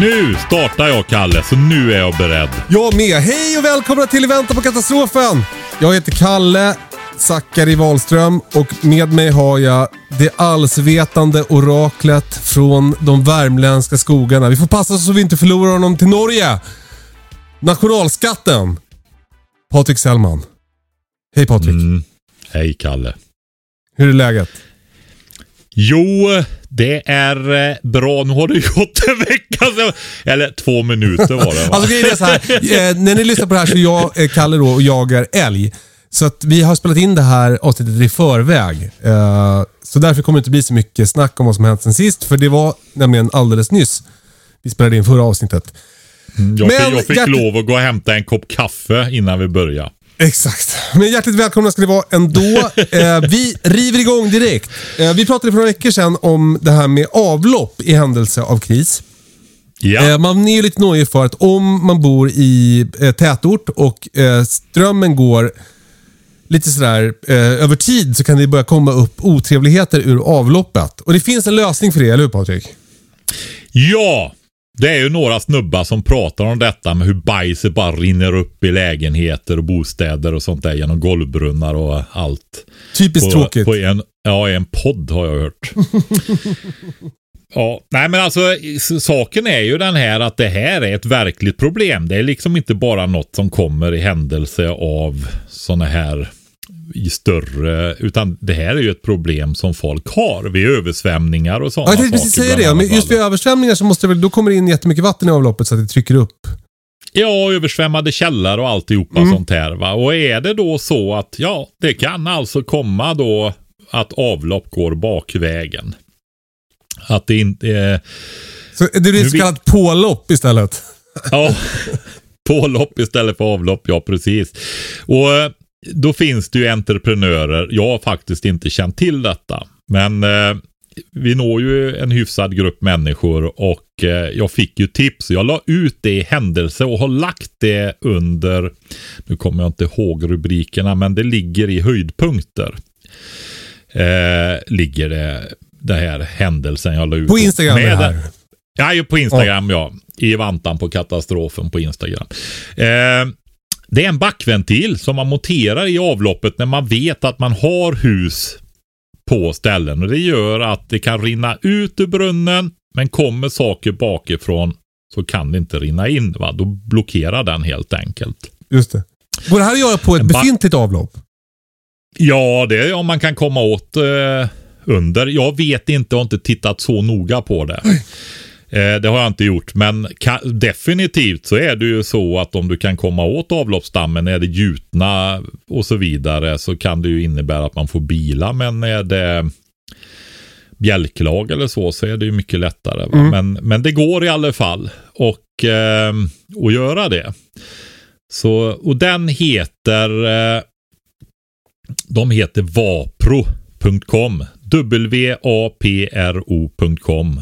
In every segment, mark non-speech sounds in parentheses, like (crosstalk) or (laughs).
Nu startar jag Kalle, så nu är jag beredd. Jag med. Hej och välkomna till Vänta på katastrofen. Jag heter Kalle Zackari Wahlström och med mig har jag det allsvetande oraklet från de värmländska skogarna. Vi får passa så vi inte förlorar honom till Norge. Nationalskatten. Patrik Sellman. Hej Patrik. Mm. Hej Kalle. Hur är läget? Jo, det är eh, bra. Nu har det (laughs) gått en vecka. Eller två minuter var det va? Alltså grejen är så här. (laughs) Eh, när ni lyssnar på det här så är jag, eh, Kalle då, och jagar älg. Så att vi har spelat in det här avsnittet i förväg. Så därför kommer det inte bli så mycket snack om vad som hänt sen sist. För det var nämligen alldeles nyss vi spelade in förra avsnittet. Mm, jag, Men fick, jag fick hjärt- lov att gå och hämta en kopp kaffe innan vi började. Exakt. Men hjärtligt välkomna ska ni vara ändå. (laughs) Eh, vi river igång direkt. Eh, vi pratade för några veckor sedan om det här med avlopp i händelse av kris. Ja, Eh, man är ju lite nojig för att om man bor i eh, tätort och eh, strömmen går lite sådär eh, över tid så kan det börja komma upp otrevligheter ur avloppet. Och det finns en lösning för det, eller hur Patrik? ja. Det är ju några snubbar som pratar om detta med hur bajset bara rinner upp i lägenheter och bostäder och sånt där genom golvbrunnar och allt. Typiskt på, tråkigt. På en, ja, en podd har jag hört. (laughs) ja, nej men alltså saken är ju den här att det här är ett verkligt problem. Det är liksom inte bara något som kommer i händelse av sådana här i större, utan det här är ju ett problem som folk har vid översvämningar och sådana Ja, jag tänkte precis saker, säga det. Men just vid översvämningar så måste det väl, då kommer det in jättemycket vatten i avloppet så att det trycker upp. Ja, översvämmade källare och alltihopa sånt här. Va? Och är det då så att, ja, det kan alltså komma då att avlopp går bakvägen. Att det inte är, Så det blir Nu så vi- kallat pålopp istället. ja, (laughs) pålopp istället för avlopp, ja precis. Och eh, då finns det ju entreprenörer, jag har faktiskt inte känt till detta, men eh, vi når ju en hyfsad grupp människor och eh, jag fick ju tips. Jag la ut det i händelse och har lagt det under, nu kommer jag inte ihåg rubrikerna, men det ligger i höjdpunkter. Eh, ligger det, det här händelsen jag la ut. På Instagram är det Med- här. Ja, ju på Instagram ja. I vantan på katastrofen på Instagram. Eh, det är en backventil som man monterar i avloppet när man vet att man har hus på ställen. Och Det gör att det kan rinna ut ur brunnen, men kommer saker bakifrån så kan det inte rinna in. Va? Då blockerar den helt enkelt. Just det. Går det här att göra på ett befintligt avlopp? Ja, det är om man kan komma åt eh, under. Jag vet inte, jag har inte tittat så noga på det. Eh, det har jag inte gjort, men definitivt så är det ju så att om du kan komma åt avloppsdammen, är det gjutna och så vidare, så kan det ju innebära att man får bila, men är det bjälklag eller så, så är det ju mycket lättare. Va? Men, men det går i alla fall och eh, att göra det. Så, och den heter eh, de heter vapro.com. W-A-P-R-O.com.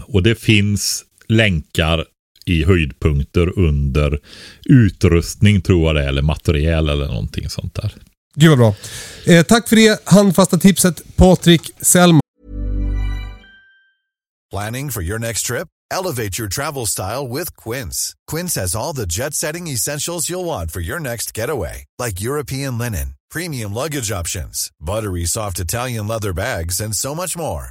Och det finns länkar i höjdpunkter under utrustning tror jag det är, eller material eller någonting sånt där. Gud vad bra. Eh, tack för det handfasta tipset Patrik Sellman. Planning for your next trip? Elevate your travel style with Quince. Quince has all the jet setting essentials you'll want for your next getaway, like European linen, premium luggage options, buttery soft Italian leather bags, and so much more.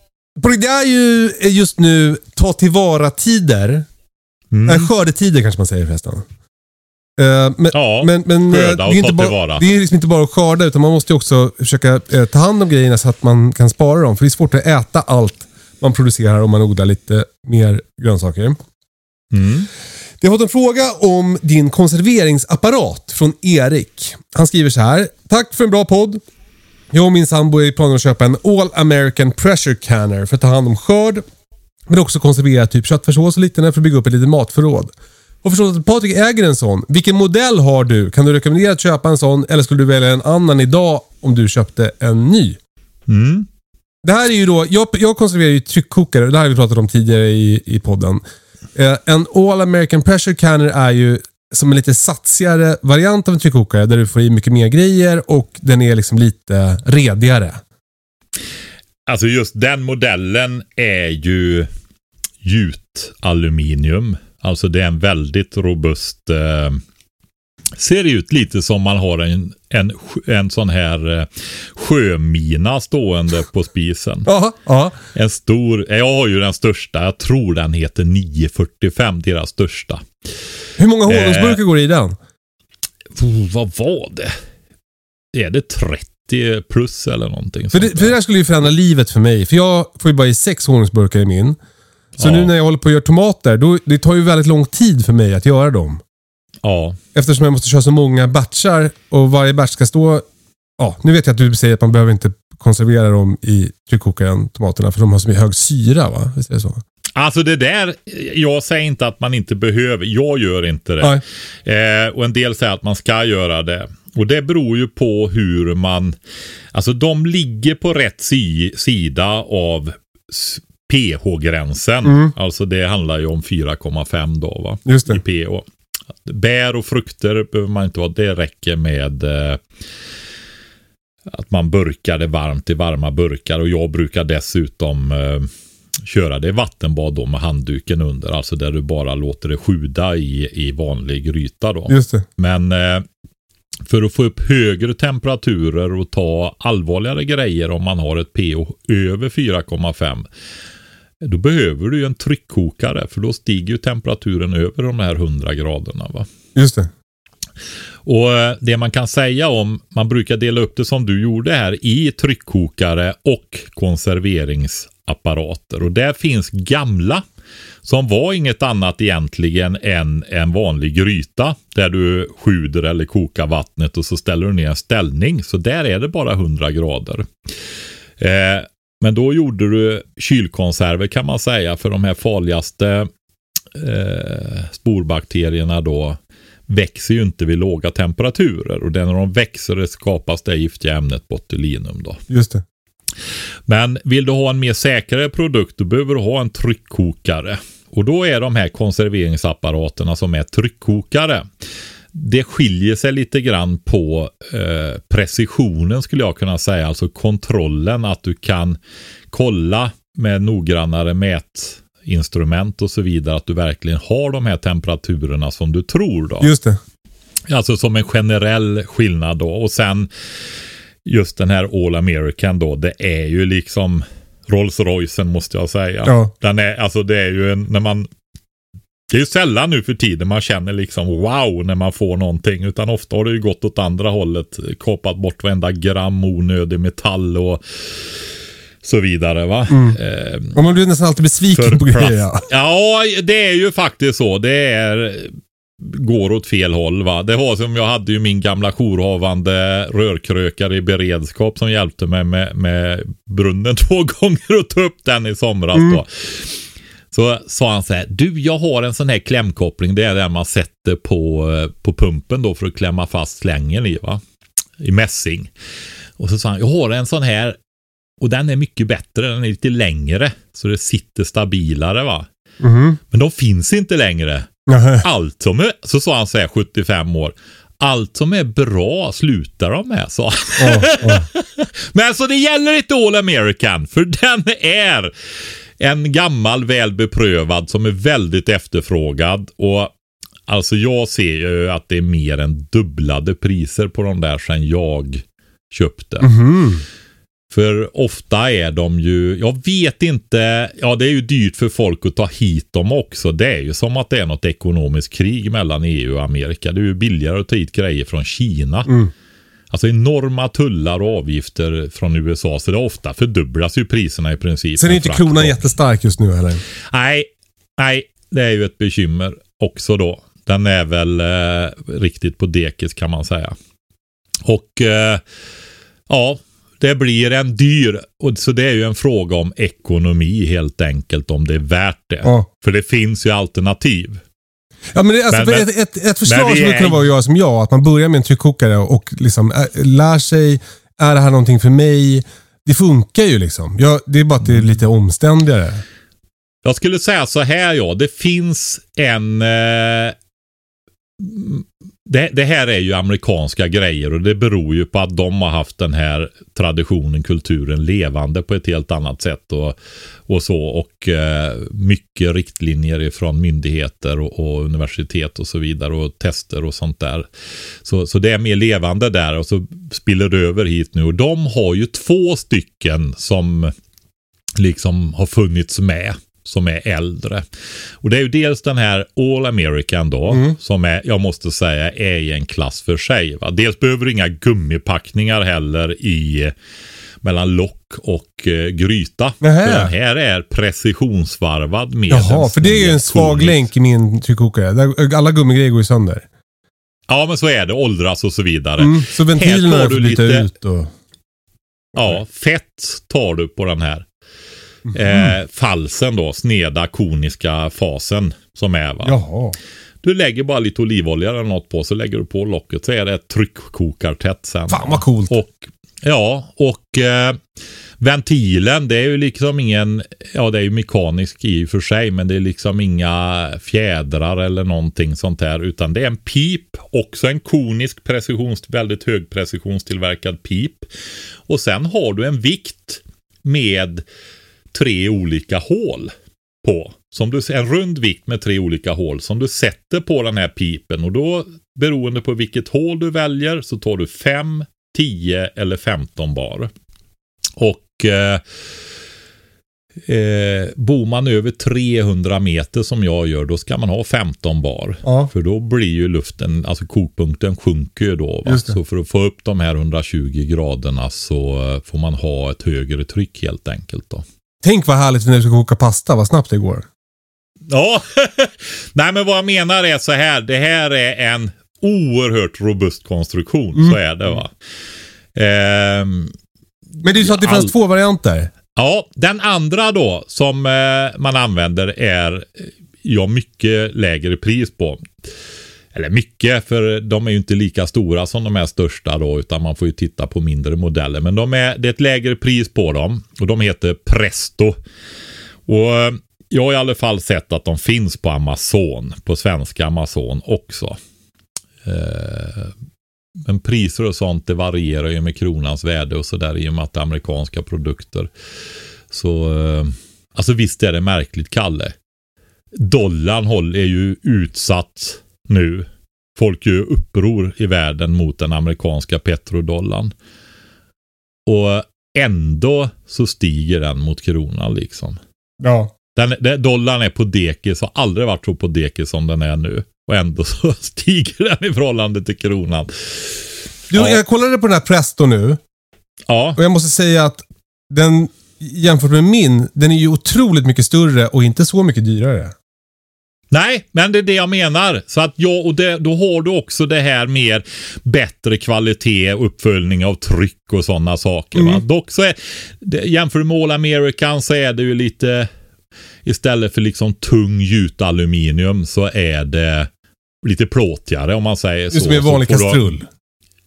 Det är ju just nu ta tillvara-tider. Mm. Äh, skördetider kanske man säger förresten. Eh, men, Ja, men, men, eh, skörda och det är, inte ta bara, tillvara. det är liksom inte bara att skörda utan man måste ju också försöka eh, ta hand om grejerna så att man kan spara dem. För det är svårt att äta allt man producerar om man odlar lite mer grönsaker. Mm. Vi har fått en fråga om din konserveringsapparat från Erik. Han skriver så här. Tack för en bra podd. Jag och min sambo är i planen att köpa en All American Pressure Canner för att ta hand om skörd. Men också konservera typ köttfärssås och liknande för att bygga upp ett litet matförråd. Och förstått att Patrik äger en sån. Vilken modell har du? Kan du rekommendera att köpa en sån eller skulle du välja en annan idag om du köpte en ny? Mm. Det här är ju då, jag, jag konserverar ju tryckkokare, det här har vi pratat om tidigare i, i podden. Eh, en All American Pressure Canner är ju som en lite satsigare variant av en tryckkokare där du får i mycket mer grejer och den är liksom lite redigare. Alltså just den modellen är ju gjutaluminium. Alltså det är en väldigt robust eh, Ser ut lite som man har en, en, en sån här eh, sjömina stående på spisen. Ja, ja. En stor, jag har ju den största, jag tror den heter 945, deras största. Hur många honungsburkar går i den? Vad var det? Är det 30 plus eller någonting? För det, för det där? skulle ju förändra livet för mig. För jag får ju bara i sex honungsburkar i min. Så Ja. nu när jag håller på att göra tomater, då, det tar ju väldigt lång tid för mig att göra dem. Ja, Eftersom jag måste köra så många batchar och varje batch ska stå... Ja, nu vet jag att du säger att man behöver inte konservera dem i tryckkokaren, tomaterna, för de har så mycket hög syra va? Visst är det så? Alltså det där, jag säger inte att man inte behöver, jag gör inte det. Eh, och en del säger att man ska göra det. Och det beror ju på hur man, alltså de ligger på rätt si, sida av pH-gränsen. Alltså det handlar ju om 4,5 då va? Just det. I pH. Bär och frukter behöver man inte ha, det räcker med eh, att man burkar det varmt i varma burkar och jag brukar dessutom eh, köra det vattenbad då med handduken under. Alltså där du bara låter det sjuda i, i vanlig gryta då. Just det. Men eh, för att få upp högre temperaturer och ta allvarligare grejer om man har ett pH över 4,5 då behöver du ju en tryckkokare för då stiger ju temperaturen över de här 100 graderna. Va? Just det. Och eh, det man kan säga om, man brukar dela upp det som du gjorde här i tryckkokare och apparater Och där finns gamla som var inget annat egentligen än en vanlig gryta där du sjuder eller kokar vattnet och så ställer du ner en ställning. Så där är det bara 100 grader. Eh, men då gjorde du kylkonserver kan man säga för de här farligaste eh, sporbakterierna då växer ju inte vid låga temperaturer och det är när de växer det skapas det giftiga ämnet botulinum då. Just det. Men vill du ha en mer säkrare produkt då behöver du ha en tryckkokare. Och då är de här konserveringsapparaterna som är tryckkokare. Det skiljer sig lite grann på eh, precisionen skulle jag kunna säga, alltså kontrollen att du kan kolla med noggrannare mätinstrument och så vidare att du verkligen har de här temperaturerna som du tror då. Just det. Alltså som en generell skillnad då. Och sen just den här All American då. Det är ju liksom Rolls Roycen måste jag säga. Ja. Den är, alltså det är ju en, när man det är ju sällan nu för tiden man känner liksom wow när man får någonting. Utan ofta har det ju gått åt andra hållet. Kapat bort varenda gram onödig metall och så vidare va. Eh, Och man blir nästan alltid besviken på grejer. Ja, det är ju faktiskt så. Det är går åt fel håll va. Det var som jag hade ju min gamla jourhavande rörkrökare i beredskap som hjälpte mig med, med brunnen (laughs) två gånger och ta upp den i somras då. Så sa han så här, du jag har en sån här klämkoppling, det är den man sätter på, eh, på pumpen då för att klämma fast slängen i va. I mässing. Och så sa han, jag har en sån här och den är mycket bättre, den är lite längre så det sitter stabilare va. Mhm. Men de finns inte längre. Allt som är, så sa han så här 75 år. Allt som är bra slutar de med, sa han. Ja, ja. (laughs) Men alltså det gäller inte All American, för den är en gammal väl beprövad som är väldigt efterfrågad. Och alltså jag ser ju att det är mer än dubblade priser på de där sedan jag köpte. Mhm. För ofta är de ju, jag vet inte, ja det är ju dyrt för folk att ta hit dem också. Det är ju som att det är något ekonomiskt krig mellan EU och Amerika. Det är ju billigare att ta hit grejer från Kina. Mm. Alltså enorma tullar och avgifter från USA. Så det ofta fördubblas ju priserna i princip. Sen är inte kronan jättestark just nu heller. Nej, nej, det är ju ett bekymmer också då. Den är väl eh, riktigt på dekis kan man säga. Och eh, ja, det blir en dyr, och så det är ju en fråga om ekonomi helt enkelt, om det är värt det. Ja. För det finns ju alternativ. Ja, men det, alltså, Men- ett, ett, ett förslag skulle är- kunna vara att göra som jag. Att man börjar med en tryckkokare och liksom äh, lär sig, är det här någonting för mig? Det funkar ju liksom. Jag, det är bara att det är lite omständigare. Jag skulle säga så här ja, det finns en... Eh, det, det här är ju amerikanska grejer och det beror ju på att de har haft den här traditionen, kulturen levande på ett helt annat sätt och, och så. Och eh, mycket riktlinjer ifrån myndigheter och, och universitet och så vidare och tester och sånt där. Så, så det är mer levande där och så spiller det över hit nu. Och de har ju två stycken som liksom har funnits med som är äldre. Och det är ju dels den här All American då, som är, jag måste säga, är i en klass för sig. Va? Dels behöver du inga gummipackningar heller i mellan lock och eh, gryta. Nähä. För den här är precisionsvarvad med Jaha, för det är ju en svag konisk- länk i min tryckkokare. Där, alla gummigrejer går ju sönder. Ja, men så är det. Åldras och så vidare. Mm, så ventilerna jag du lite- ut. Och... Ja, fett tar du på den här. Eh, falsen då, sneda koniska fasen som är va. Jaha. Du lägger bara lite olivolja eller något på så lägger du på locket så är det ett tryckkokartätt sen. Fan vad coolt. Och, ja, och eh, ventilen det är ju liksom ingen, ja det är ju mekanisk i och för sig men det är liksom inga fjädrar eller någonting sånt här utan det är en pip, också en konisk precisions, väldigt hög precisionstillverkad pip. Och sen har du en vikt med tre olika hål på. Som du, en rund vikt med tre olika hål som du sätter på den här pipen och då beroende på vilket hål du väljer så tar du 5, 10 eller 15 bar. Och eh, eh, bor man över 300 meter som jag gör då ska man ha 15 bar. Ja. För då blir ju luften, alltså kokpunkten sjunker ju då. Så för att få upp de här 120 graderna så eh, får man ha ett högre tryck helt enkelt. då. Tänk vad härligt när du ska koka pasta, vad snabbt det går. Ja, (laughs) nej men vad jag menar är så här. Det här är en oerhört robust konstruktion. Mm. Så är det va. Ehm, Men ju så att det finns All- två varianter. ja, den andra då som eh, man använder är eh, ja, mycket lägre pris på. Eller mycket, för de är ju inte lika stora som de här största då, utan man får ju titta på mindre modeller. Men de är, det är ett lägre pris på dem och de heter Presto. Och eh, jag har i alla fall sett att de finns på Amazon, på svenska Amazon också. Eh, men priser och sånt det varierar ju med kronans värde och sådär i och med att det är amerikanska produkter. Så, eh, alltså visst är det märkligt Kalle. Dollarn är ju utsatt nu. Folk gör uppror i världen mot den amerikanska petrodollarn. Och ändå så stiger den mot kronan liksom. Ja. Den, den, dollarn är på dekis, har aldrig varit så på dekis som den är nu. Och ändå så (laughs) stiger den i förhållande till kronan. Du, Ja. Jag kollade på den här Presto nu Ja, och jag måste säga att den jämfört med min, den är ju otroligt mycket större och inte så mycket dyrare. Nej, men det är det jag menar. Så att ja, och det, då har du också det här mer bättre kvalitet, uppföljning av tryck och sådana saker. Va? Mm. Dock så är, det, jämför du med All American så är det ju lite, istället för liksom tung gjutaluminium så är det lite plåtigare om man säger Det är så. som en vanlig kastrull.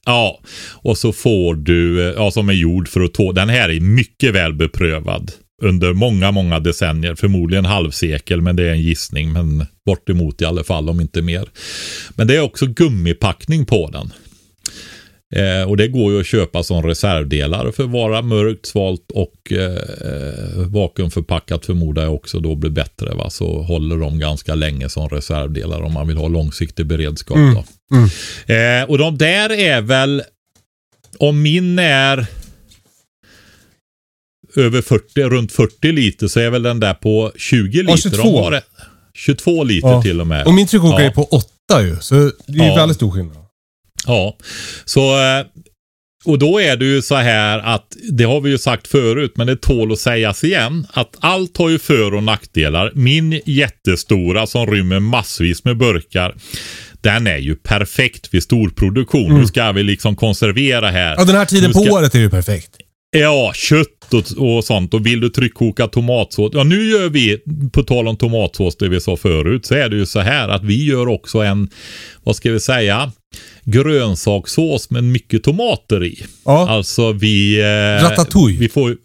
Ja, och så får du, ja som är gjord för att tå. Den här är mycket väl beprövad under många, många decennier. Förmodligen halvsekel, men det är en gissning. Men bortemot i alla fall, om inte mer. Men det är också gummipackning på den. Eh, och det går ju att köpa som reservdelar för vara mörkt, svalt och eh, vakuumförpackat förmodar jag också då blir bättre. Va? Så håller de ganska länge som reservdelar om man vill ha långsiktig beredskap. Mm. Då. Eh, och de där är väl, om min är över 40, runt 40 liter så är väl den där på 20 liter. 22. De har det. 22 liter Ja. till och med. Och min tryckkokare Ja. är på 8 ju. Så det är Ja. väldigt stor skillnad. Ja, så eh, och då är det ju så här att det har vi ju sagt förut, men det tål att sägas igen att allt har ju för och nackdelar. Min jättestora som rymmer massvis med burkar. Den är ju perfekt vid storproduktion. Nu ska vi liksom konservera här. Mm. Ja, den här tiden Nu på ska- året är ju perfekt. Ja, kött och, och sånt. Och vill du tryckkoka tomatsås. Ja, nu gör vi, på tal om tomatsås, det vi sa förut, så är det ju så här att vi gör också en, vad ska vi säga, grönsakssås med mycket tomater i. Ja. Alltså vi... Eh, Ratatouille. Vi får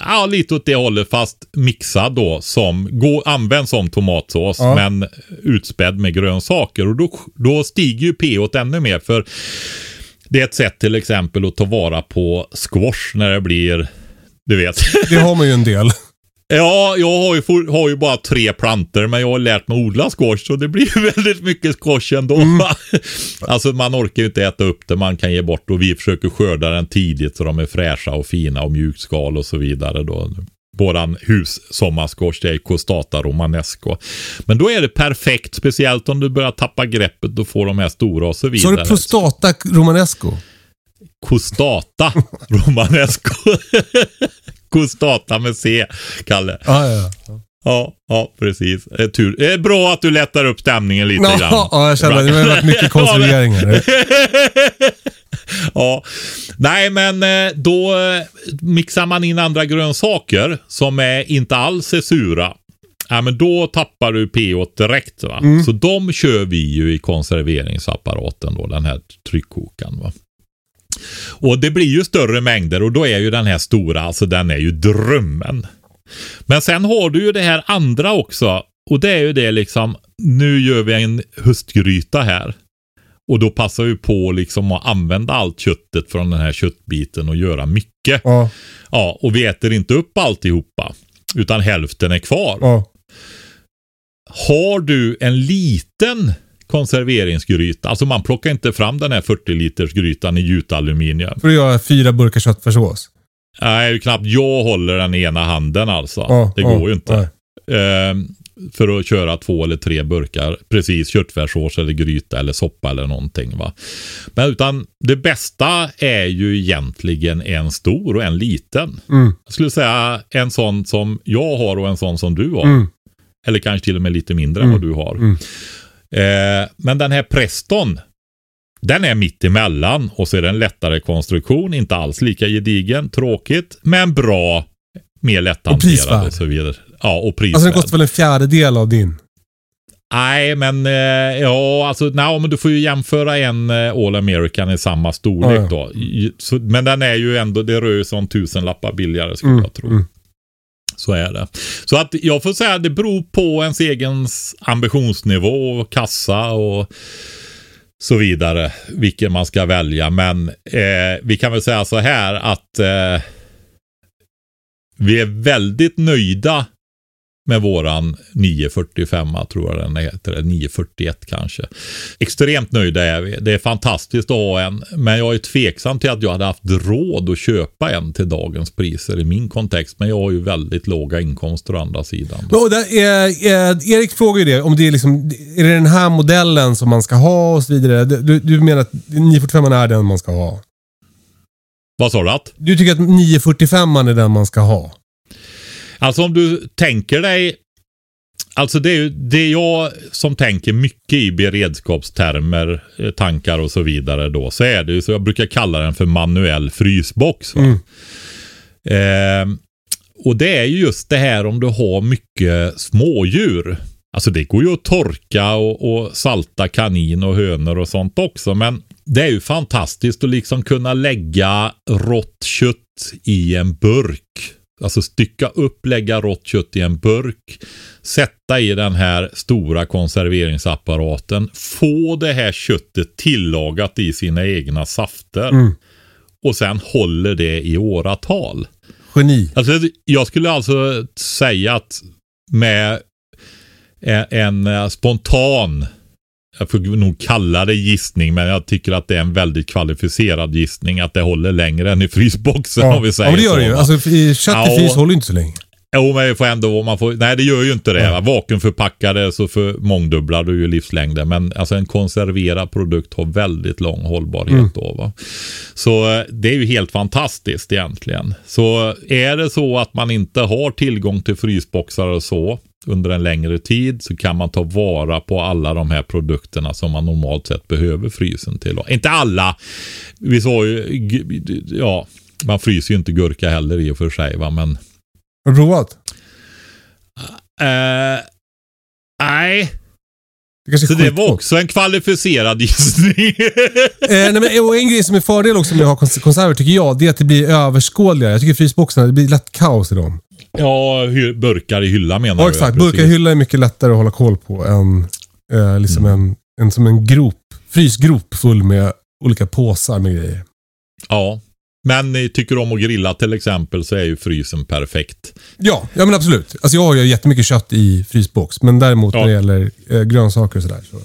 Ja, lite åt det hållet fast mixad då som går, används som tomatsås Ja. men utspädd med grönsaker. Och då, då stiger ju pH ännu mer för det är ett sätt till exempel att ta vara på squash när det blir, du vet. (laughs) Det har man ju en del. ja, jag har ju, for, har ju bara tre planter men jag har lärt mig odla squash så det blir (laughs) väldigt mycket squash ändå. (laughs) alltså man orkar ju inte äta upp det, man kan ge bort och vi försöker skörda den tidigt så de är fräscha och fina och mjukskal och så vidare då. Våran hussommarsquash det är Costata romanesco. Men då är det perfekt, speciellt om du börjar tappa greppet och får de här stora och så Så vidare. har du prostata romanesco. (laughs) Costata romanesco. Costata med C, Kalle. Ja, ja, ja. Ja, ja precis. Det är, tur. det är bra att du lättar upp stämningen lite grann. ja, jag känner att det har varit mycket (laughs) konserveringar. (laughs) (laughs) ja. Nej, men eh, då eh, mixar man in andra grönsaker som är, inte alls är sura. Ja, men då tappar du pH direkt. Va? Mm. Så de kör vi ju i konserveringsapparaten, då, den här tryckkokaren. Va? Och det blir ju större mängder och då är ju den här stora, alltså den är ju drömmen. Men sen har du ju det här andra också. Och det är ju det liksom, nu gör vi en höstgryta här. Och då passar vi på liksom att använda allt köttet från den här köttbiten och göra mycket. Ja, Ja, och vi äter inte upp alltihopa. Utan hälften är kvar. ja. Har du en liten konserveringsgryta, alltså man plockar inte fram den här 40 liters grytan i gjutaluminium. För att göra fyra burkar köttfärssås. Nej, knappt jag håller den i ena handen alltså. Ja, det går ju inte. nej. För att köra två eller tre burkar. Precis, köttfärssås eller gryta eller soppa eller någonting. Va? Men utan det bästa är ju egentligen en stor och en liten. Mm. Jag skulle säga en sån som jag har och en sån som du har. Mm. Eller kanske till och med lite mindre Mm. än vad du har. Mm. Eh, men den här Preston, den är mitt emellan och så är det en lättare konstruktion. Inte alls lika gedigen, tråkigt, men bra. Mer lätthanterad prisvärd. och så vidare. Ja, och prisvärd. Alltså den kostar väl en fjärdedel av din? Nej, men eh, ja, alltså, nej, men du får ju jämföra en eh, All American i samma storlek Ja, ja. då. Så, men den är ju ändå, det rör sig om tusen lappar billigare skulle Mm, jag tro. mm. Så är det. Så att jag får säga att det beror på ens egen ambitionsnivå och kassa och så vidare. Vilken man ska välja. Men eh, vi kan väl säga så här att eh, vi är väldigt nöjda med våran 945 tror jag den heter, eller 941 kanske. Extremt nöjda är vi. Det är fantastiskt att ha en, men jag är tveksam till att jag hade haft råd att köpa en till dagens priser i min kontext. Men jag har ju väldigt låga inkomster å andra sidan. Men, där, är, är, Erik frågar ju det, om det är, liksom, är det den här modellen som man ska ha och så vidare. Du, du menar att 945 är den man ska ha? Vad sa du? Att? Du tycker att 945 är den man ska ha? Alltså om du tänker dig Alltså det är ju det jag som tänker mycket i beredskapstermer, eh, tankar och så vidare då. Så är det ju så jag brukar kalla den för manuell frysbox. Va? Mm. Eh, och det är ju just det här om du har mycket smådjur. Alltså det går ju att torka och, och salta kanin och hönor och sånt också. Men det är ju fantastiskt att liksom kunna lägga rått kött i en burk. Alltså stycka upp, lägga rått kött i en burk. Sätta i den här stora konserveringsapparaten. Få det här köttet tillagat i sina egna safter. Mm. Och sen håller det i åratal. Geni. Alltså, jag skulle alltså säga att med en, spontan jag får nog kalla det gissning, men jag tycker att det är en väldigt kvalificerad gissning att det håller längre än i frysboxen Ja, om vi säger ja men det gör så. det ju. va? Alltså, i- kött i Ja. frys håller inte så länge. Jo, men vi får ändå, man får, nej det gör ju inte det. Va? Vakuumförpackade så för mångdubblar du ju livslängden. Men alltså en konserverad produkt har väldigt lång hållbarhet då. Va? Så eh, det är ju helt fantastiskt egentligen. Så är det så att man inte har tillgång till frysboxar och så under en längre tid så kan man ta vara på alla de här produkterna som man normalt sett behöver frysen till. Inte alla. Vi sa ju, ja, man fryser ju inte gurka heller i och för sig va, men Har du provat? Eh, nej, Det så det var också en kvalificerad gissning. Eh, nej, men, och en grej som är fördel också med att ha kons- konserver tycker jag, det är att det blir överskådligare. Jag tycker frysboxarna, det blir lätt kaos i dem. Ja, burkar i hylla menar Ja, du? exakt. Burkar i hylla är mycket lättare att hålla koll på än eh, liksom en, en, som en grop, frysgrop full med olika påsar med grejer. Ja, men tycker om att grilla till exempel så är ju frysen perfekt. Ja, ja men absolut. Alltså jag har ju jättemycket kött i frysbox, men däremot Ja. när det gäller eh, grönsaker och sådär så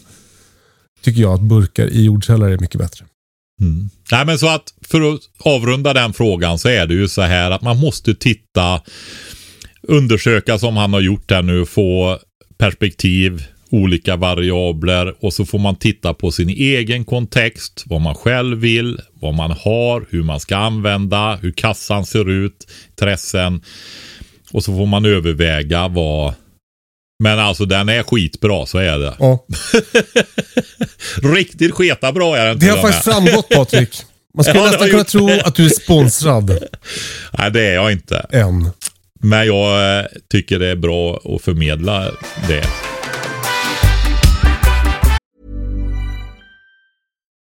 tycker jag att burkar i jordkällare är mycket bättre. Mm. Nej, men så att för att avrunda den frågan så är det ju så här att man måste titta, undersöka som han har gjort här nu, få perspektiv, olika variabler och så får man titta på sin egen kontext, vad man själv vill, vad man har, hur man ska använda, hur kassan ser ut, intressen och så får man överväga vad men alltså den är skitbra, så är det. Ja, (laughs) Riktigt sketa bra är den det har faktiskt framgått Patrik. Man skulle Ja, nästan kunna gjort tro att du är sponsrad (laughs) Nej, det är jag inte. än. Men jag eh, tycker det är bra att förmedla det.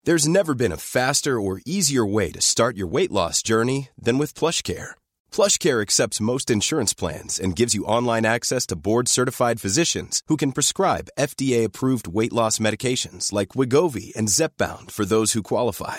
There's never been a faster or easier way to start your weight loss journey than with PlushCare. PlushCare accepts most insurance plans and gives you online access to board-certified physicians who can prescribe FDA-approved weight loss medications like Wigovi and Zepbound for those who qualify.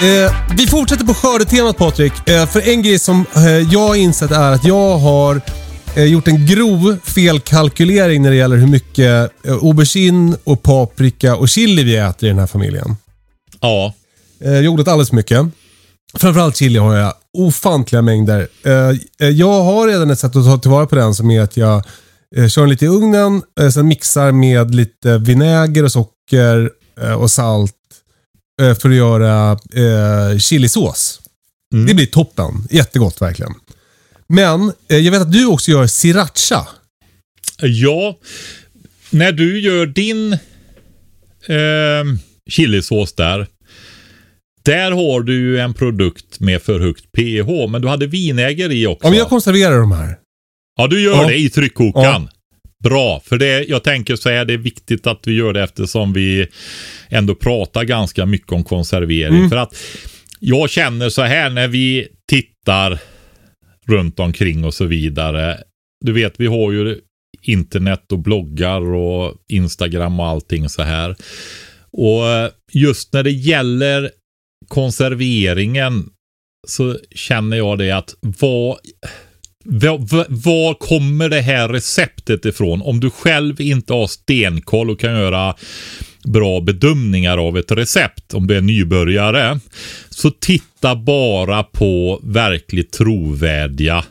Eh, vi fortsätter på skördetemat Patrik. Eh, för en grej som eh, jag har insett är att jag har eh, gjort en grov felkalkylering när det gäller hur mycket eh, aubergine och paprika och chili vi äter i den här familjen. Ja, Eh, jag har odlat alldeles för mycket. Framförallt chili har jag ofantliga mängder. Jag har redan ett sätt att ta tillvara på den som är att jag kör den lite i ugnen, eh, sen mixar med lite vinäger och socker och salt för att göra eh, chilisås. Det blir toppen. Jättegott verkligen. Men eh, jag vet att du också gör sriracha. ja. När du gör din eh, chilisås där. Där har du ju en produkt med för högt pH, men du hade vinäger i också. Ja, men jag konserverar de här. Ja, du gör Ja. det i tryckkokaren. Bra, för det, jag tänker så här, det är viktigt att vi gör det eftersom vi ändå pratar ganska mycket om konservering. Mm. För att jag känner så här när vi tittar runt omkring och så vidare. Du vet, vi har ju internet och bloggar och Instagram och allting så här. Och just när det gäller konserveringen så känner jag det att vad var kommer det här receptet ifrån? Om du själv inte har stenkoll och kan göra bra bedömningar av ett recept om du är nybörjare. Så titta bara på verkligt trovärdiga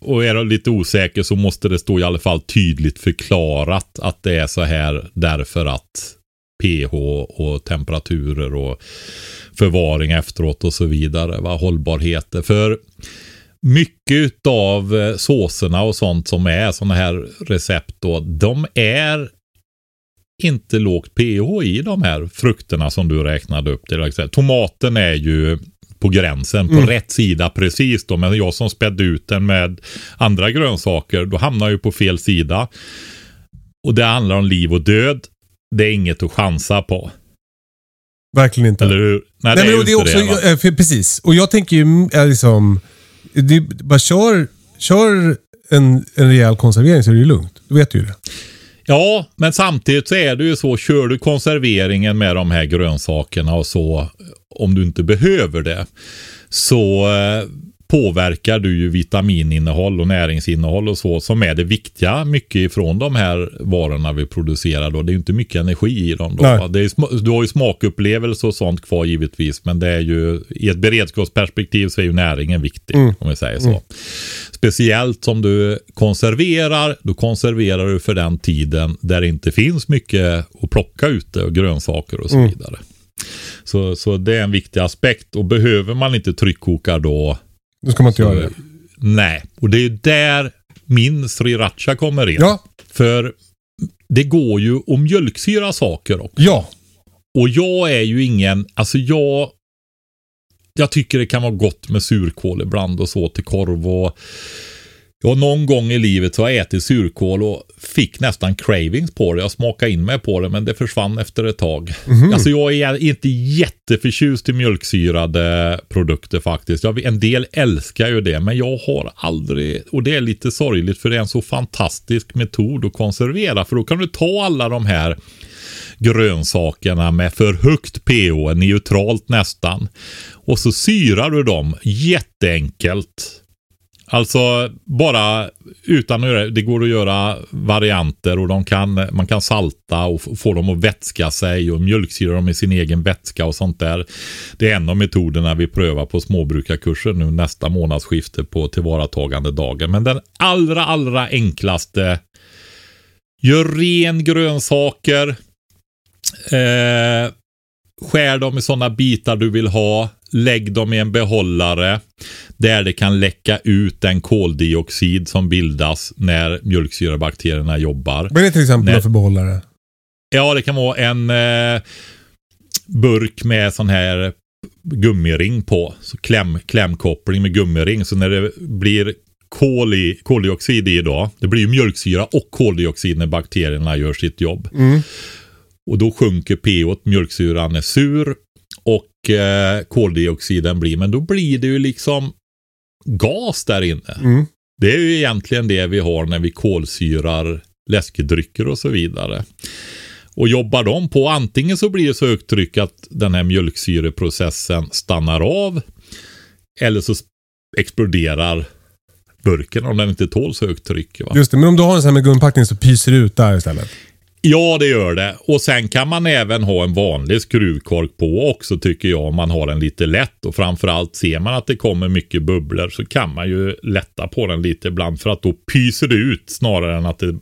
och är du lite osäker så måste det stå i alla fall tydligt förklarat att det är så här därför att pH och temperaturer och förvaring efteråt och så vidare. Va? Hållbarheter. För mycket av eh, såserna och sånt som är sådana här recept då, de är inte lågt pH i de här frukterna som du räknade upp. Till Tomaten är ju på gränsen, på mm. rätt sida precis då. Men jag som spädde ut den med andra grönsaker, då hamnar jag ju på fel sida. Och det handlar om liv och död. Det är inget att chansa på. Verkligen inte. Eller hur? Nej, Nej det är, men det är också, det, jag, precis. Och jag tänker ju liksom, det, bara kör, kör en, en rejäl konservering så är det ju lugnt. Du vet ju det. Ja, men samtidigt så är det ju så, kör du konserveringen med de här grönsakerna och så, om du inte behöver det, så eh, påverkar du ju vitamininnehåll och näringsinnehåll och så som är det viktiga mycket ifrån de här varorna vi producerar då. Det är inte mycket energi i dem då. Det är, du har ju smakupplevelse och sånt kvar givetvis men det är ju i ett beredskapsperspektiv så är ju näringen viktig mm. om vi säger så. Mm. Speciellt som du konserverar, då konserverar du för den tiden där det inte finns mycket att plocka ute och grönsaker och så mm. vidare. Så, så det är en viktig aspekt och behöver man inte tryckkoka då då ska man inte så, göra det. Nej, och det är där min sriracha kommer in. Ja. För det går ju att mjölksyra saker också. Ja. Och jag är ju ingen, alltså jag jag tycker det kan vara gott med surkål ibland och så till korv och Ja, någon gång i livet så har jag ätit surkål och fick nästan cravings på det. Jag smakade in mig på det men det försvann efter ett tag. Mm. Alltså jag är inte jätteförtjust i mjölksyrade produkter faktiskt. Jag, en del älskar ju det men jag har aldrig, och det är lite sorgligt för det är en så fantastisk metod att konservera. För då kan du ta alla de här grönsakerna med för högt pH, neutralt nästan. Och så syrar du dem jätteenkelt Alltså bara utan att göra det går att göra varianter och de kan, man kan salta och få dem att vätska sig och mjölksyra dem i sin egen vätska och sånt där. Det är en av metoderna vi prövar på småbrukarkursen nu nästa månadsskifte på tillvaratagande dagen. Men den allra, allra enklaste Gör ren grönsaker. Eh, skär dem i sådana bitar du vill ha. Lägg dem i en behållare där det kan läcka ut den koldioxid som bildas när mjölksyrabakterierna jobbar. Vad är det till exempel när, för behållare? Ja, det kan vara en eh, burk med sån här gummiring på. Så kläm, klämkoppling med gummiring. Så när det blir kol i, koldioxid i då, det blir ju mjölksyra och koldioxid när bakterierna gör sitt jobb. Mm. Och då sjunker pH, mjölksyran är sur och eh, koldioxiden blir, men då blir det ju liksom gas där inne. Mm. Det är ju egentligen det vi har när vi kolsyrar läskedrycker och så vidare. Och jobbar de på, antingen så blir det så högt tryck att den här mjölksyreprocessen stannar av. Eller så exploderar burken om den inte tål så högt tryck. Va? Just det, men om du har en sån här med gummipakning så pyser det ut där istället? Ja, det gör det. Och sen kan man även ha en vanlig skruvkork på också tycker jag. Om man har den lite lätt och framförallt ser man att det kommer mycket bubblor så kan man ju lätta på den lite ibland för att då pyser det ut snarare än att det,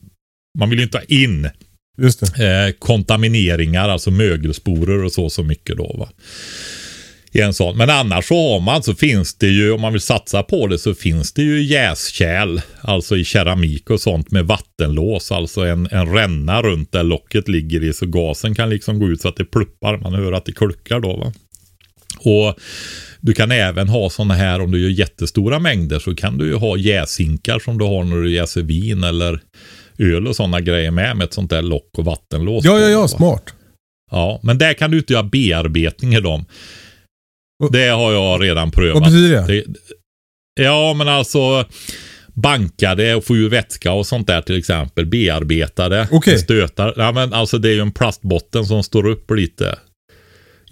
man vill inte ha in eh, kontamineringar, alltså mögelsporer och så så mycket då. Va? I en sån. Men annars så har man så finns det ju, om man vill satsa på det så finns det ju jäskärl, alltså i keramik och sånt med vattenlås, alltså en, en ränna runt där locket ligger i så gasen kan liksom gå ut så att det pluppar, man hör att det kulkar då va. Och du kan även ha sådana här om du gör jättestora mängder så kan du ju ha jäsinkar som du har när du jäser vin eller öl och sådana grejer med med ett sånt där lock och vattenlås. Ja, ja, ja, smart. Ja, men där kan du inte göra bearbetning i dem. Det har jag redan prövat. Vad betyder det? det ja, men alltså bankade och få ur vätska och sånt där till exempel. Bearbetade. Okay. Stötar. Ja, men alltså det är ju en plastbotten som står upp lite.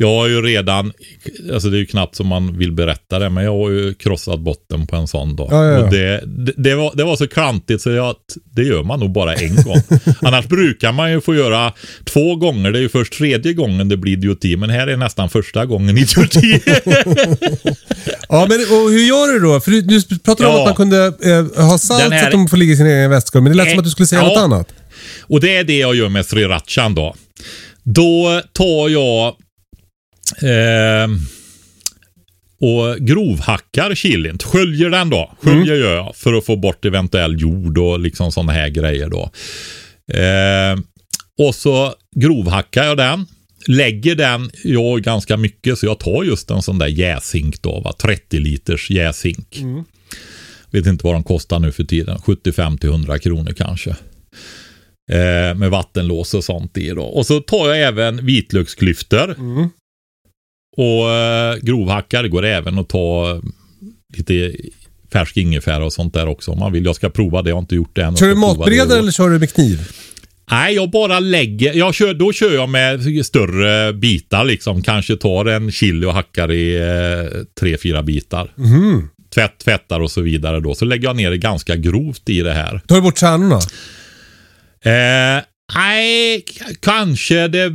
Jag har ju redan, alltså det är ju knappt som man vill berätta det, men jag har ju krossat botten på en sån dag. Ja, ja, ja. Och det, det, det, var, det var så klantigt så jag, det gör man nog bara en gång. (laughs) Annars brukar man ju få göra två gånger. Det är ju först tredje gången det blir idioti, men här är nästan första gången idioti. (laughs) Ja, men och hur gör du då? För du, du pratade om att man kunde eh, ha salt här- så att de får ligga i sin egen vätskor, men det lät som att du skulle säga något annat. Och det är det jag gör med srirachan då. Då tar jag eh, och grovhackar chilin. Sköljer den då. Sköljer gör jag för att få bort eventuell jord och liksom sådana här grejer då. Eh, och så grovhackar jag den. Lägger den, jag ganska mycket, så jag tar just en sån där jäshink då, va? 30 liters jäshink. Vet inte vad de kostar nu för tiden, 75 till 100 kronor kanske. Eh, med vattenlås och sånt i då. Och så tar jag även vitlöksklyftor. Och eh, grovhackar går även att ta eh, lite färsk ingefära och sånt där också om man vill. Jag ska prova det, jag har inte gjort det än. Kör du matberedare eller kör du med kniv? Nej, jag bara lägger. Jag kör, då kör jag med större bitar liksom. Kanske tar en chili och hackar i eh, tre, fyra bitar. Tvätt, tvättar och så vidare då. Så lägger jag ner det ganska grovt i det här. Tar du bort kärnorna? Eh, nej, kanske det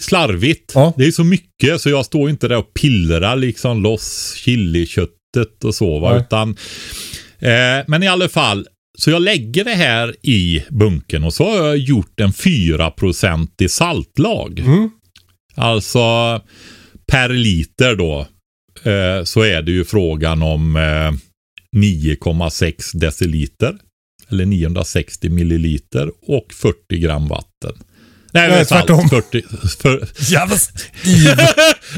slarvigt. Ja. Det är så mycket så jag står inte där och pillrar liksom loss chiliköttet och så va. Nej. Utan, eh, men i alla fall, så jag lägger det här i bunken och så har jag gjort en 4% saltlag. Alltså per liter då eh, så är det ju frågan om eh, 9,6 deciliter. Eller 960 milliliter och 40 gram vatten. Nej, Nej, tvärtom. 40, för, (laughs)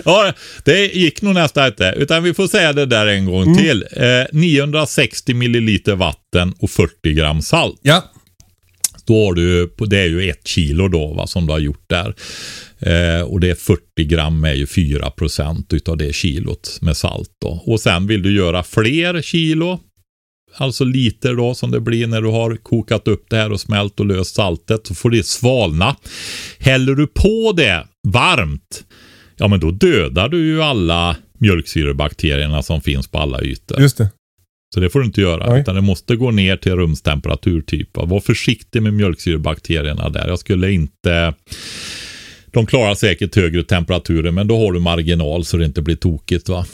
ja, det gick nog nästan inte. Utan vi får säga det där en gång Mm. till. Eh, 960 milliliter vatten och 40 gram salt. Ja. Då har du, det är ju ett kilo då va, som du har gjort där. Eh, och det är 40 gram är ju 4 procent utav det kilot med salt då. Och sen vill du göra fler kilo. Alltså liter då som det blir när du har kokat upp det här och smält och löst saltet. Så får det svalna. Häller du på det varmt. Ja men då dödar du ju alla mjölksyrebakterierna som finns på alla ytor. Just det. Så det får du inte göra. Nej. Utan det måste gå ner till rumstemperatur typ. va. Var försiktig med mjölksyrebakterierna där. Jag skulle inte... De klarar säkert högre temperaturer men då har du marginal så det inte blir tokigt. va.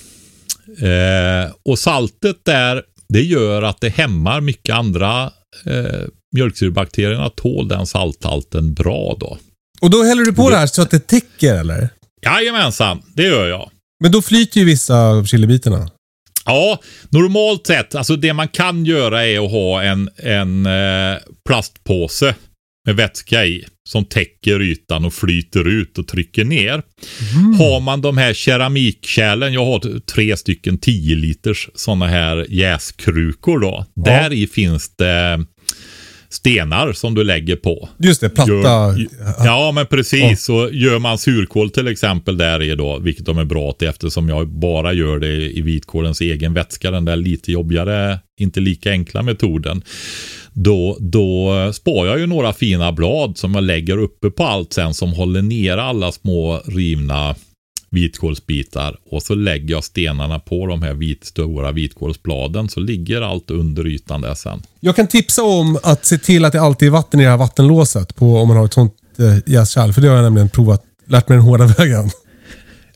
Eh, och saltet där, det gör att det hämmar mycket andra eh, mjölksyrebakterierna tål den salthalten bra då. Och då häller du på det här så att det täcker eller? Jajamensan, det gör jag. Men då flyter ju vissa av chilibitarna. Ja, normalt sett, alltså det man kan göra är att ha en, en eh, plastpåse med vätska i som täcker ytan och flyter ut och trycker ner. Har man de här keramikkärlen, jag har tre stycken 10 liters sådana här jäskrukor då. Där i finns det stenar som du lägger på. Just det, platta. Gör, ja, men precis. Så gör man surkål till exempel där i då, vilket de är bra till eftersom jag bara gör det i vitkålens egen vätska, den där lite jobbigare, inte lika enkla metoden. Då, då sparar jag ju några fina blad som jag lägger uppe på allt sen som håller ner alla små rivna vitkålsbitar och så lägger jag stenarna på de här vit, stora vitkålsbladen så ligger allt under ytan där sen. Jag kan tipsa om att se till att det alltid är vatten i det här vattenlåset på, om man har ett sånt eh, jäskärl. För det har jag nämligen provat. Lärt mig den hårda (laughs) vägen.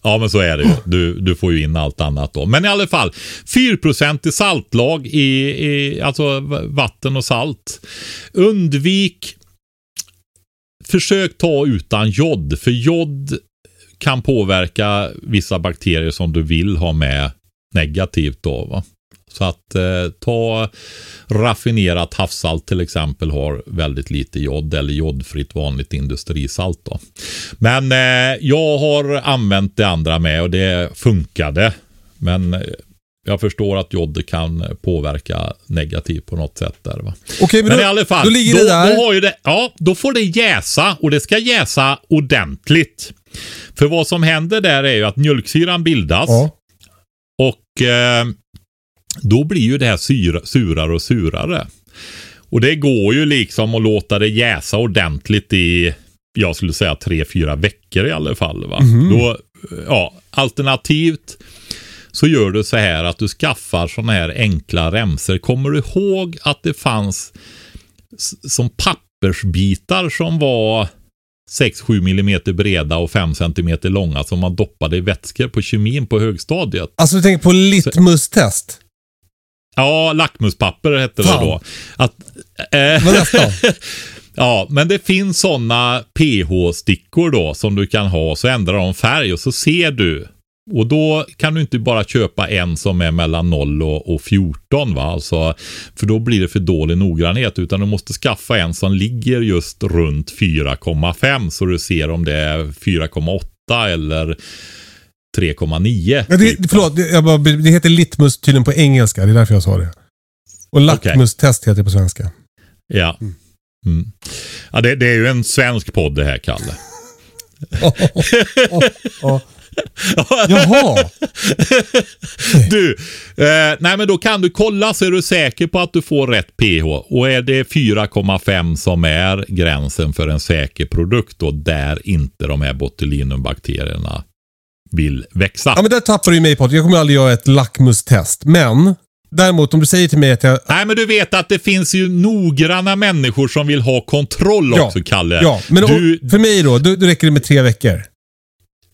Ja, men så är det ju. Du, du får ju in allt annat då. Men i alla fall, 4% i saltlag i, i alltså vatten och salt. Undvik, försök ta utan jod, för jod kan påverka vissa bakterier som du vill ha med negativt då. Va? Så att eh, ta raffinerat havssalt till exempel har väldigt lite jod eller jodfritt vanligt industrisalt då. Men eh, jag har använt det andra med och det funkade. Men eh, jag förstår att jod kan påverka negativt på något sätt där va. Okej, men, Men då, i alla fall, då ligger då, det där. Då, har ju det, ja, då får det jäsa och det ska jäsa ordentligt. För vad som händer där är ju att mjölksyran bildas Ja. och eh, då blir ju det här syra, surare och surare. Och det går ju liksom att låta det jäsa ordentligt i, jag skulle säga tre, fyra veckor i alla fall. Va? Mhm. Då ja, alternativt så gör du så här att du skaffar sådana här enkla remser. Kommer du ihåg att det fanns som pappersbitar som var 6-7 millimeter breda och 5 centimeter långa som man doppade i vätskor på kemin på högstadiet. Alltså du tänker på litmustest? Ja, lackmuspapper hette Fan. det då. Att, eh, (laughs) ja, men det finns sådana PH-stickor då som du kan ha så ändrar de färg och så ser du. Och då kan du inte bara köpa en som är mellan 0 och, och 14 va, alltså, för då blir det för dålig noggrannhet utan du måste skaffa en som ligger just runt 4,5 så du ser om det är 4,8 eller 3,9. Ja, det, förlåt, det, jag bara, det heter litmus tydligen på engelska. Det är därför jag sa det. Och lackmustest heter det på svenska. Ja. Mm. ja det, det är ju en svensk podd det här, Kalle. Ja. (laughs) Jaha! (laughs) Du, eh, nej men då kan du kolla så är du säker på att du får rätt pH. Och är det 4,5 som är gränsen för en säker produkt då, där inte de här botulinumbakterierna vill växa. Ja, men där tappar du mig på. Jag kommer aldrig göra ett lackmustest. Men däremot om du säger till mig att jag... Nej men du vet att det finns ju noggranna människor som vill ha kontroll Ja, också, Kalle. Ja, men du, för mig då, då, då räcker det med tre veckor.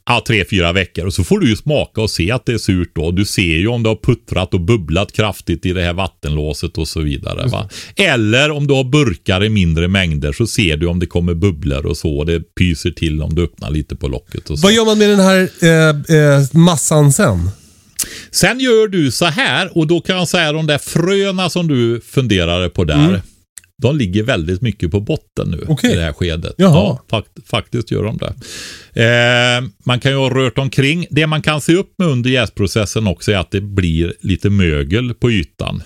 Ja, tre, fyra veckor. Och så får du ju smaka och se att det är surt då. Du ser ju om det har puttrat och bubblat kraftigt i det här vattenlåset och så vidare. Va? Eller om du har burkar i mindre mängder så ser du om det kommer bubblor och så. Och det pyser till om du öppnar lite på locket och så. Vad gör man med den här eh, eh, massan sen? Sen gör du så här och då kan jag säga de där fröna som du funderade på där. De ligger väldigt mycket på botten nu Okej. i det här skedet. Jaha. Ja, fakt- faktiskt gör de det. Eh, man kan ju ha rört omkring. Det man kan se upp med under jäsprocessen också är att det blir lite mögel på ytan.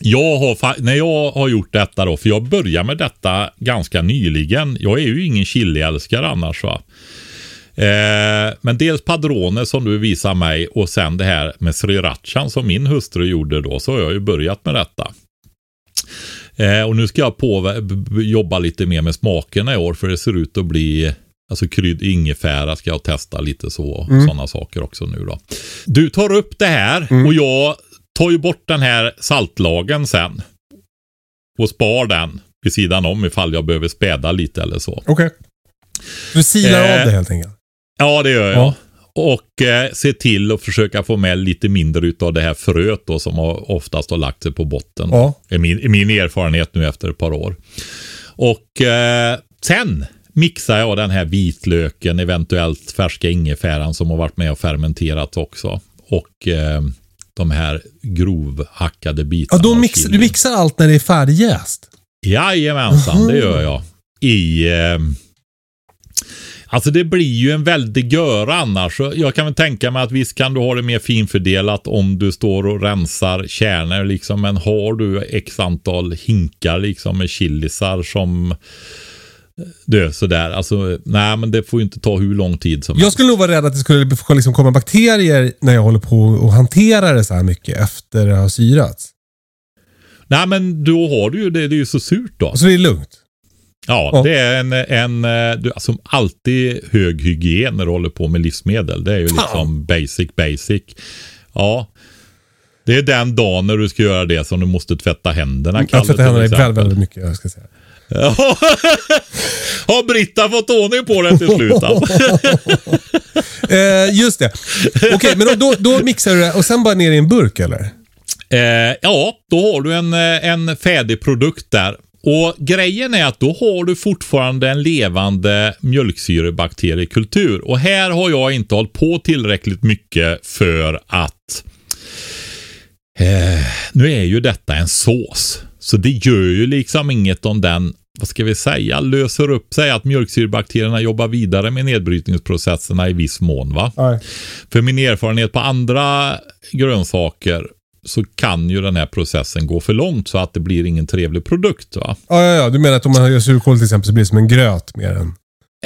Jag har, när jag har gjort detta då, för jag började med detta ganska nyligen. Jag är ju ingen chiliälskare annars va. Eh, men dels Padrone som du visar mig och sen det här med srirachan som min hustru gjorde då. Så har jag ju börjat med detta. Eh, och nu ska jag på, jobba lite mer med smakerna i år för det ser ut att bli Alltså krydd ingefära ska jag testa lite så. Sådana saker också nu då. Du tar upp det här och jag tar ju bort den här saltlagen sen. Och spar den vid sidan om ifall jag behöver späda lite eller så. Okej. Du silar Eh, av det helt enkelt? Ja, det gör jag. Ja. Och eh, se till att försöka få med lite mindre utav det här fröet då som har, oftast har lagt sig på botten. Ja. Är min, är min erfarenhet nu efter ett par år. Och eh, sen mixar jag den här vitlöken, eventuellt färska ingefäran som har varit med och fermenterat också. Och eh, de här grovhackade Ja, bitarna. av mix, du mixar allt när det är färdigjäst? Jajamensan, det gör jag. I... Eh, alltså det blir ju en väldig göra annars. Jag kan väl tänka mig att visst kan du ha det mer finfördelat om du står och rensar kärnor liksom. Men har du x antal hinkar liksom med chilisar som du, sådär. Alltså, nej men det får ju inte ta hur lång tid som Jag skulle nog vara rädd att det skulle liksom komma bakterier när jag håller på och hanterar det så här mycket efter det har syrats. Nej men då har du ju det, det är ju så surt då. Så är det lugnt. Ja, Ja. det är en, en eh, du, alltså alltid hög hygien när du håller på med livsmedel. Det är ju liksom basic basic. Ja. Det är den dagen när du ska göra det som du måste tvätta händerna. Jag tvättar händerna väldigt, väldigt mycket. Jag ska säga. Ja. (laughs) Har Britta fått ordning på det till slut? alltså? (laughs) Eh, just det. Okej, men då, då, då mixar du det och sen bara ner i en burk eller? Eh, ja, då har du en, eh, en färdig produkt där. Och grejen är att då har du fortfarande en levande mjölksyrebakteriekultur. Och här har jag inte hållit på tillräckligt mycket för att eh, nu är ju detta en sås. Så det gör ju liksom inget om den, vad ska vi säga, löser upp sig. Att mjölksyrebakterierna jobbar vidare med nedbrytningsprocesserna i viss mån. va? Nej. För min erfarenhet på andra grönsaker så kan ju den här processen gå för långt så att det blir ingen trevlig produkt. va? Ja, ja, ja. Du menar att om man gör surkål till exempel så blir det som en gröt mer än...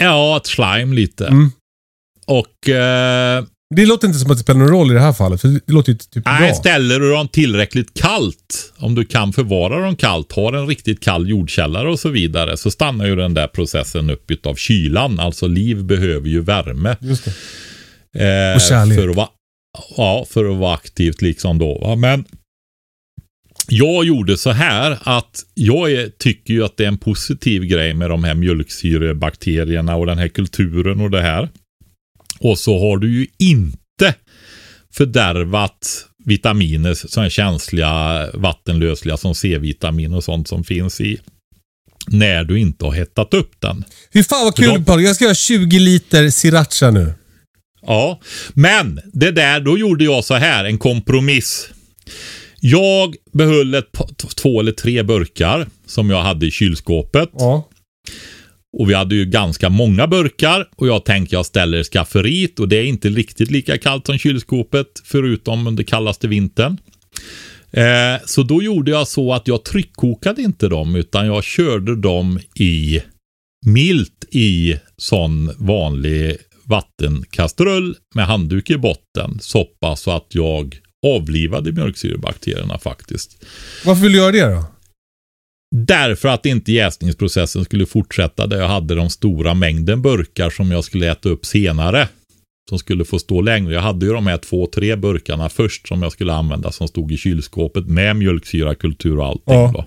Ja, ett slime lite. Mm. Och eh, Det låter inte som att det spelar någon roll i det här fallet. För det låter ju typ nej, bra. ställer du dem tillräckligt kallt, om du kan förvara dem kallt, har en riktigt kall jordkällare och så vidare, så stannar ju den där processen upp av kylan. Alltså liv behöver ju värme. Just det. Eh, Och kärlek. För att vara, ja, för att vara aktivt liksom då. Va? Men jag gjorde så här att jag är, tycker ju att det är en positiv grej med de här mjölksyrebakterierna och den här kulturen och det här. Och så har du ju inte fördärvat vitaminer som är känsliga, vattenlösliga som C-vitamin och sånt som finns i när du inte har hettat upp den. Fy fan vad kul. Patrik. Jag ska göra 20 liter sriracha nu. Ja, men det där, då gjorde jag så här, en kompromiss. Jag behöll ett, två eller tre burkar som jag hade i kylskåpet. Ja. Och vi hade ju ganska många burkar och jag tänkte jag ställer skafferiet och det är inte riktigt lika kallt som kylskåpet förutom under kallaste vintern. Eh, så då gjorde jag så att jag tryckkokade inte dem utan jag körde dem i milt i sån vanlig vattenkastrull med handduk i botten. Pass så att jag avlivade mjölksyrebakterierna faktiskt. Varför vill du göra det då? Därför att inte jäsningsprocessen skulle fortsätta där jag hade de stora mängden burkar som jag skulle äta upp senare. Som skulle få stå längre. Jag hade ju de här två, tre burkarna först som jag skulle använda som stod i kylskåpet med mjölksyrakultur och allting. Ja. Då.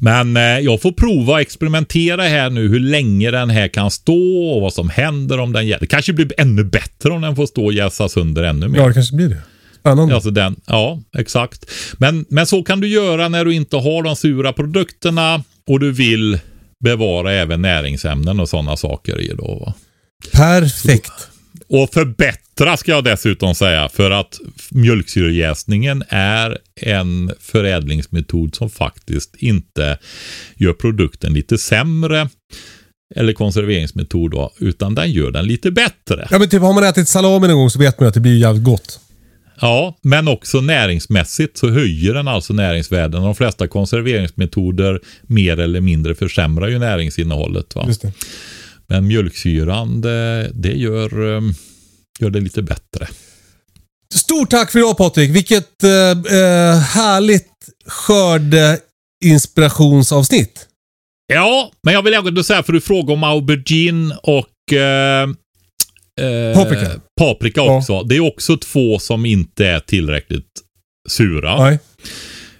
Men eh, jag får prova och experimentera här nu hur länge den här kan stå och vad som händer om den jäser. Det kanske blir ännu bättre om den får stå och jäsa sönder ännu mer. Ja, det kanske blir det. Spännande. Alltså den, ja, exakt. Men, men så kan du göra när du inte har de sura produkterna och du vill bevara även näringsämnen och sådana saker i då. Va? Perfekt. Och förbättra ska jag dessutom säga för att mjölksyrejäsningen är en förädlingsmetod som faktiskt inte gör produkten lite sämre eller konserveringsmetod då, utan den gör den lite bättre. Ja, men typ har man ätit salami någon gång så vet man att det blir jävligt gott. Ja, men också näringsmässigt så höjer den alltså näringsvärden. De flesta konserveringsmetoder mer eller mindre försämrar ju näringsinnehållet. Va? Just det. Men mjölksyran, det, det gör, eh, gör det lite bättre. Stort tack för idag Patrik. Vilket eh, eh, härligt skörde-inspirationsavsnitt. Ja, men jag vill ändå säga, för du frågade om aubergine och eh, eh, Paprika. paprika Ja. också. Det är också två som inte är tillräckligt sura. Nej.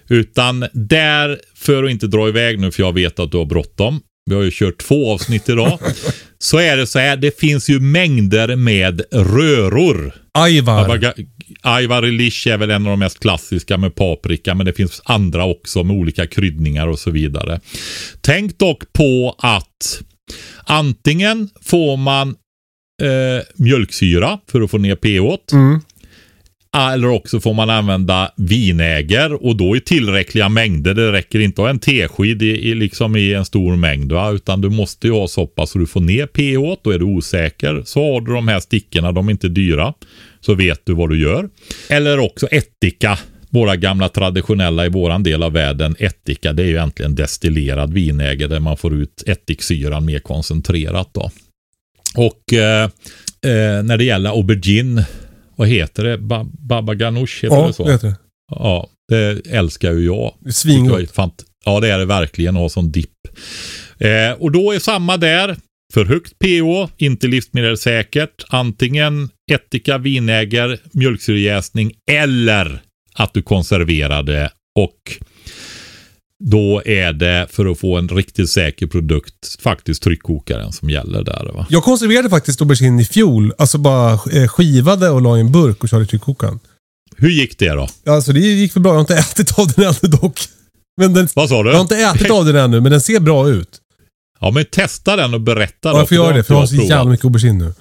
Utan där, för att inte dra iväg nu för jag vet att du har bråttom. Vi har ju kört två avsnitt idag. (laughs) så är det så här, det finns ju mängder med röror. Ajvar. Aivar Relish är väl en av de mest klassiska med paprika, men det finns andra också med olika kryddningar och så vidare. Tänk dock på att antingen får man eh, mjölksyra för att få ner pH. Mm. Eller också får man använda vinäger och då i tillräckliga mängder. Det räcker inte att ha en teskid i, i, liksom i en stor mängd. Va? Utan du måste ju ha så pass så du får ner pH. Då är du osäker. Så har du de här stickorna. De är inte dyra. Så vet du vad du gör. Eller också ättika. Våra gamla traditionella i våran del av världen. Ättika det är ju egentligen destillerad vinäger där man får ut ättiksyran mer koncentrerat. Då. Och eh, eh, när det gäller aubergine vad heter det? Ba Baba Ganoush heter Ja, det så? det heter det. Ja, det älskar ju jag. Svingott. Ja, det är det verkligen att ha som dipp. Eh, och då är samma där. För högt pH, inte livsmedelssäkert. Antingen ättika, vinäger, mjölksyrejäsning eller att du konserverar det. Och då är det för att få en riktigt säker produkt faktiskt tryckkokaren som gäller där. Va? Jag konserverade faktiskt aubergine i fjol. Alltså bara eh, skivade och la i en burk och körde i tryckkokaren. Hur gick det då? Alltså det gick väl bra. Jag har inte ätit av den ännu dock. Men den, Vad sa du? jag har inte ätit av den ännu, men den ser bra ut. Ja, men testa den och berätta. Ja, då, jag får göra det, för jag har så jävla mycket aubergine nu.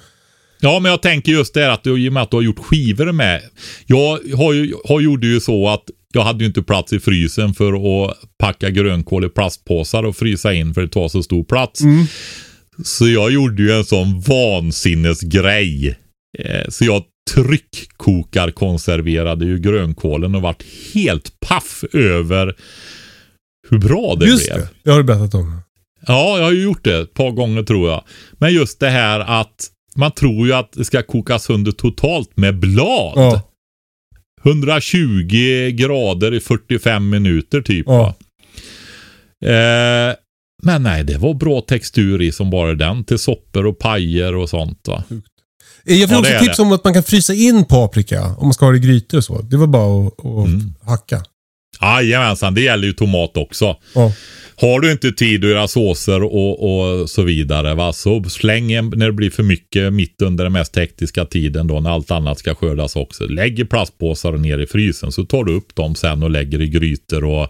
Ja, men jag tänker just det att du, i och med att du har gjort skivor med. Jag har ju, har, gjorde ju så att jag hade ju inte plats i frysen för att packa grönkål i plastpåsar och frysa in för det tar så stor plats. Så jag gjorde ju en sån vansinnesgrej. Eh, så jag tryckkokarkonserverade ju grönkålen och vart helt paff över hur bra det Just blev. det, det har du berättat om. Ja, jag har ju gjort det ett par gånger tror jag. Men just det här att man tror ju att det ska kokas sönder totalt med blad. Ja. 120 grader i 45 minuter typ. Ja. Eh, men nej, det var bra textur i som bara den till soppor och pajer och sånt. Va? Jag fick Ja, också det är tips det. om att man kan frysa in paprika om man ska ha det i grytor och så. Det var bara att, att Mm. hacka. Jajamensan, det gäller ju tomat också. Ja. Har du inte tid att göra såser och, och så vidare, va? så släng en, när det blir för mycket mitt under den mest hektiska tiden då när allt annat ska skördas också. Lägg i plastpåsar ner i frysen så tar du upp dem sen och lägger i grytor och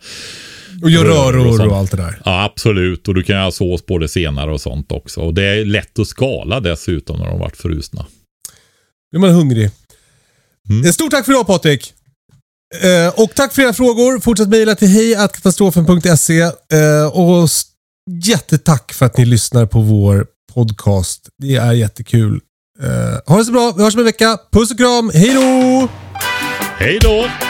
Och gör Rör och röror och, sånt. allt det där. ja, absolut. Och du kan göra sås på det senare och sånt också. Och det är lätt att skala dessutom när de varit frusna. Nu är man hungrig. Mm. Eh, Stort tack för idag Patrik. Eh, och tack för era frågor. Fortsätt mejla till hejkatastrofen.se. Eh, och jättetack för att ni lyssnar på vår podcast. Det är jättekul. Eh, ha det så bra. Vi hörs om en vecka. Puss och kram. Hej då! Hej då!